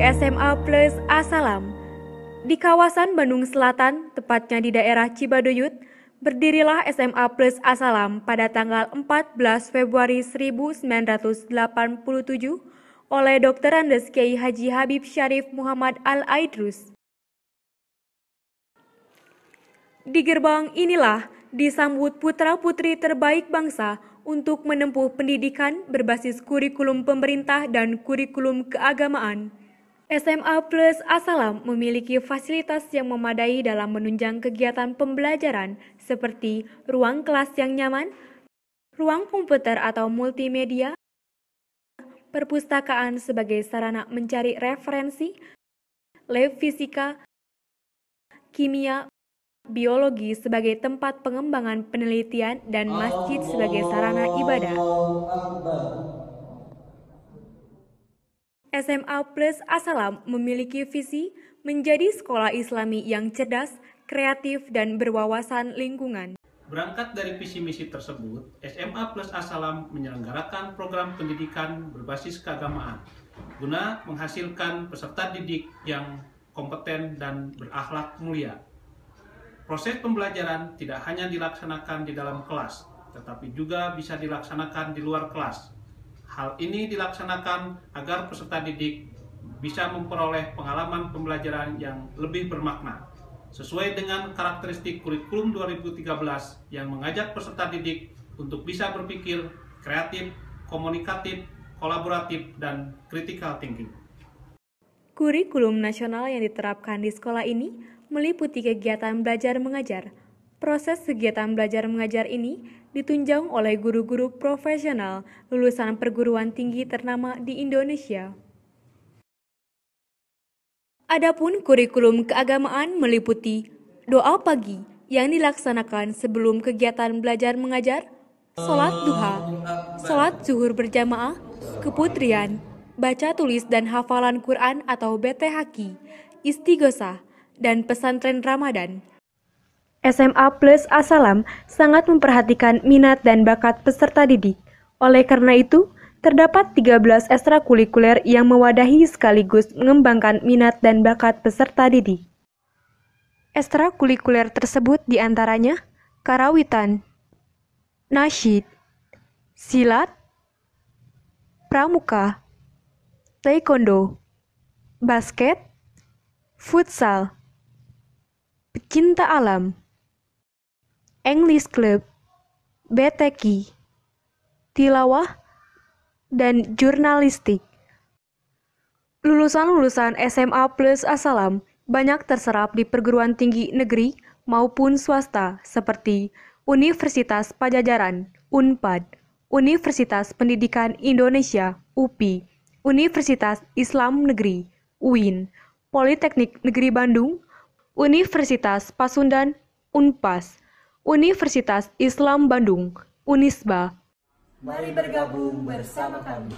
SMA Plus Asalam. Di kawasan Bandung Selatan, tepatnya di daerah Cibaduyut, berdirilah SMA Plus Asalam pada tanggal 14 Februari 1987 oleh Dr. Andes Kiai Haji Habib Syarif Muhammad Al-Aidrus. Di gerbang inilah disambut putra-putri terbaik bangsa untuk menempuh pendidikan berbasis kurikulum pemerintah dan kurikulum keagamaan. SMA Plus Asalam memiliki fasilitas yang memadai dalam menunjang kegiatan pembelajaran seperti ruang kelas yang nyaman, ruang komputer atau multimedia, perpustakaan sebagai sarana mencari referensi, lab fisika, kimia, biologi sebagai tempat pengembangan penelitian, dan masjid sebagai sarana ibadah. SMA Plus Asalam memiliki visi menjadi sekolah islami yang cerdas, kreatif, dan berwawasan lingkungan. Berangkat dari visi misi tersebut, SMA Plus Asalam menyelenggarakan program pendidikan berbasis keagamaan guna menghasilkan peserta didik yang kompeten dan berakhlak mulia. Proses pembelajaran tidak hanya dilaksanakan di dalam kelas, tetapi juga bisa dilaksanakan di luar kelas. Hal ini dilaksanakan agar peserta didik bisa memperoleh pengalaman pembelajaran yang lebih bermakna, sesuai dengan karakteristik kurikulum 2013 yang mengajak peserta didik untuk bisa berpikir kreatif, komunikatif, kolaboratif, dan critical thinking. Kurikulum nasional yang diterapkan di sekolah ini meliputi kegiatan belajar mengajar. Proses kegiatan belajar mengajar ini ditunjang oleh guru-guru profesional lulusan perguruan tinggi ternama di Indonesia. Adapun kurikulum keagamaan meliputi doa pagi yang dilaksanakan sebelum kegiatan belajar mengajar, sholat duha, sholat zuhur berjamaah, keputrian, baca tulis dan hafalan Quran atau BTHQ, istighosah, dan pesantren Ramadan. SMA Plus Asalam sangat memperhatikan minat dan bakat peserta didik. Oleh karena itu, terdapat 13 ekstrakurikuler yang mewadahi sekaligus mengembangkan minat dan bakat peserta didik. Ekstrakurikuler tersebut di antaranya karawitan, nasyid, silat, pramuka, taekwondo, basket, futsal, pecinta alam, English Club, BTK, tilawah, dan jurnalistik. Lulusan-lulusan SMA Plus Asalam banyak terserap di perguruan tinggi negeri maupun swasta seperti Universitas Pajajaran, UNPAD, Universitas Pendidikan Indonesia, UPI, Universitas Islam Negeri, UIN, Politeknik Negeri Bandung, Universitas Pasundan, Unpas, Universitas Islam Bandung, Unisba. Mari bergabung bersama kami.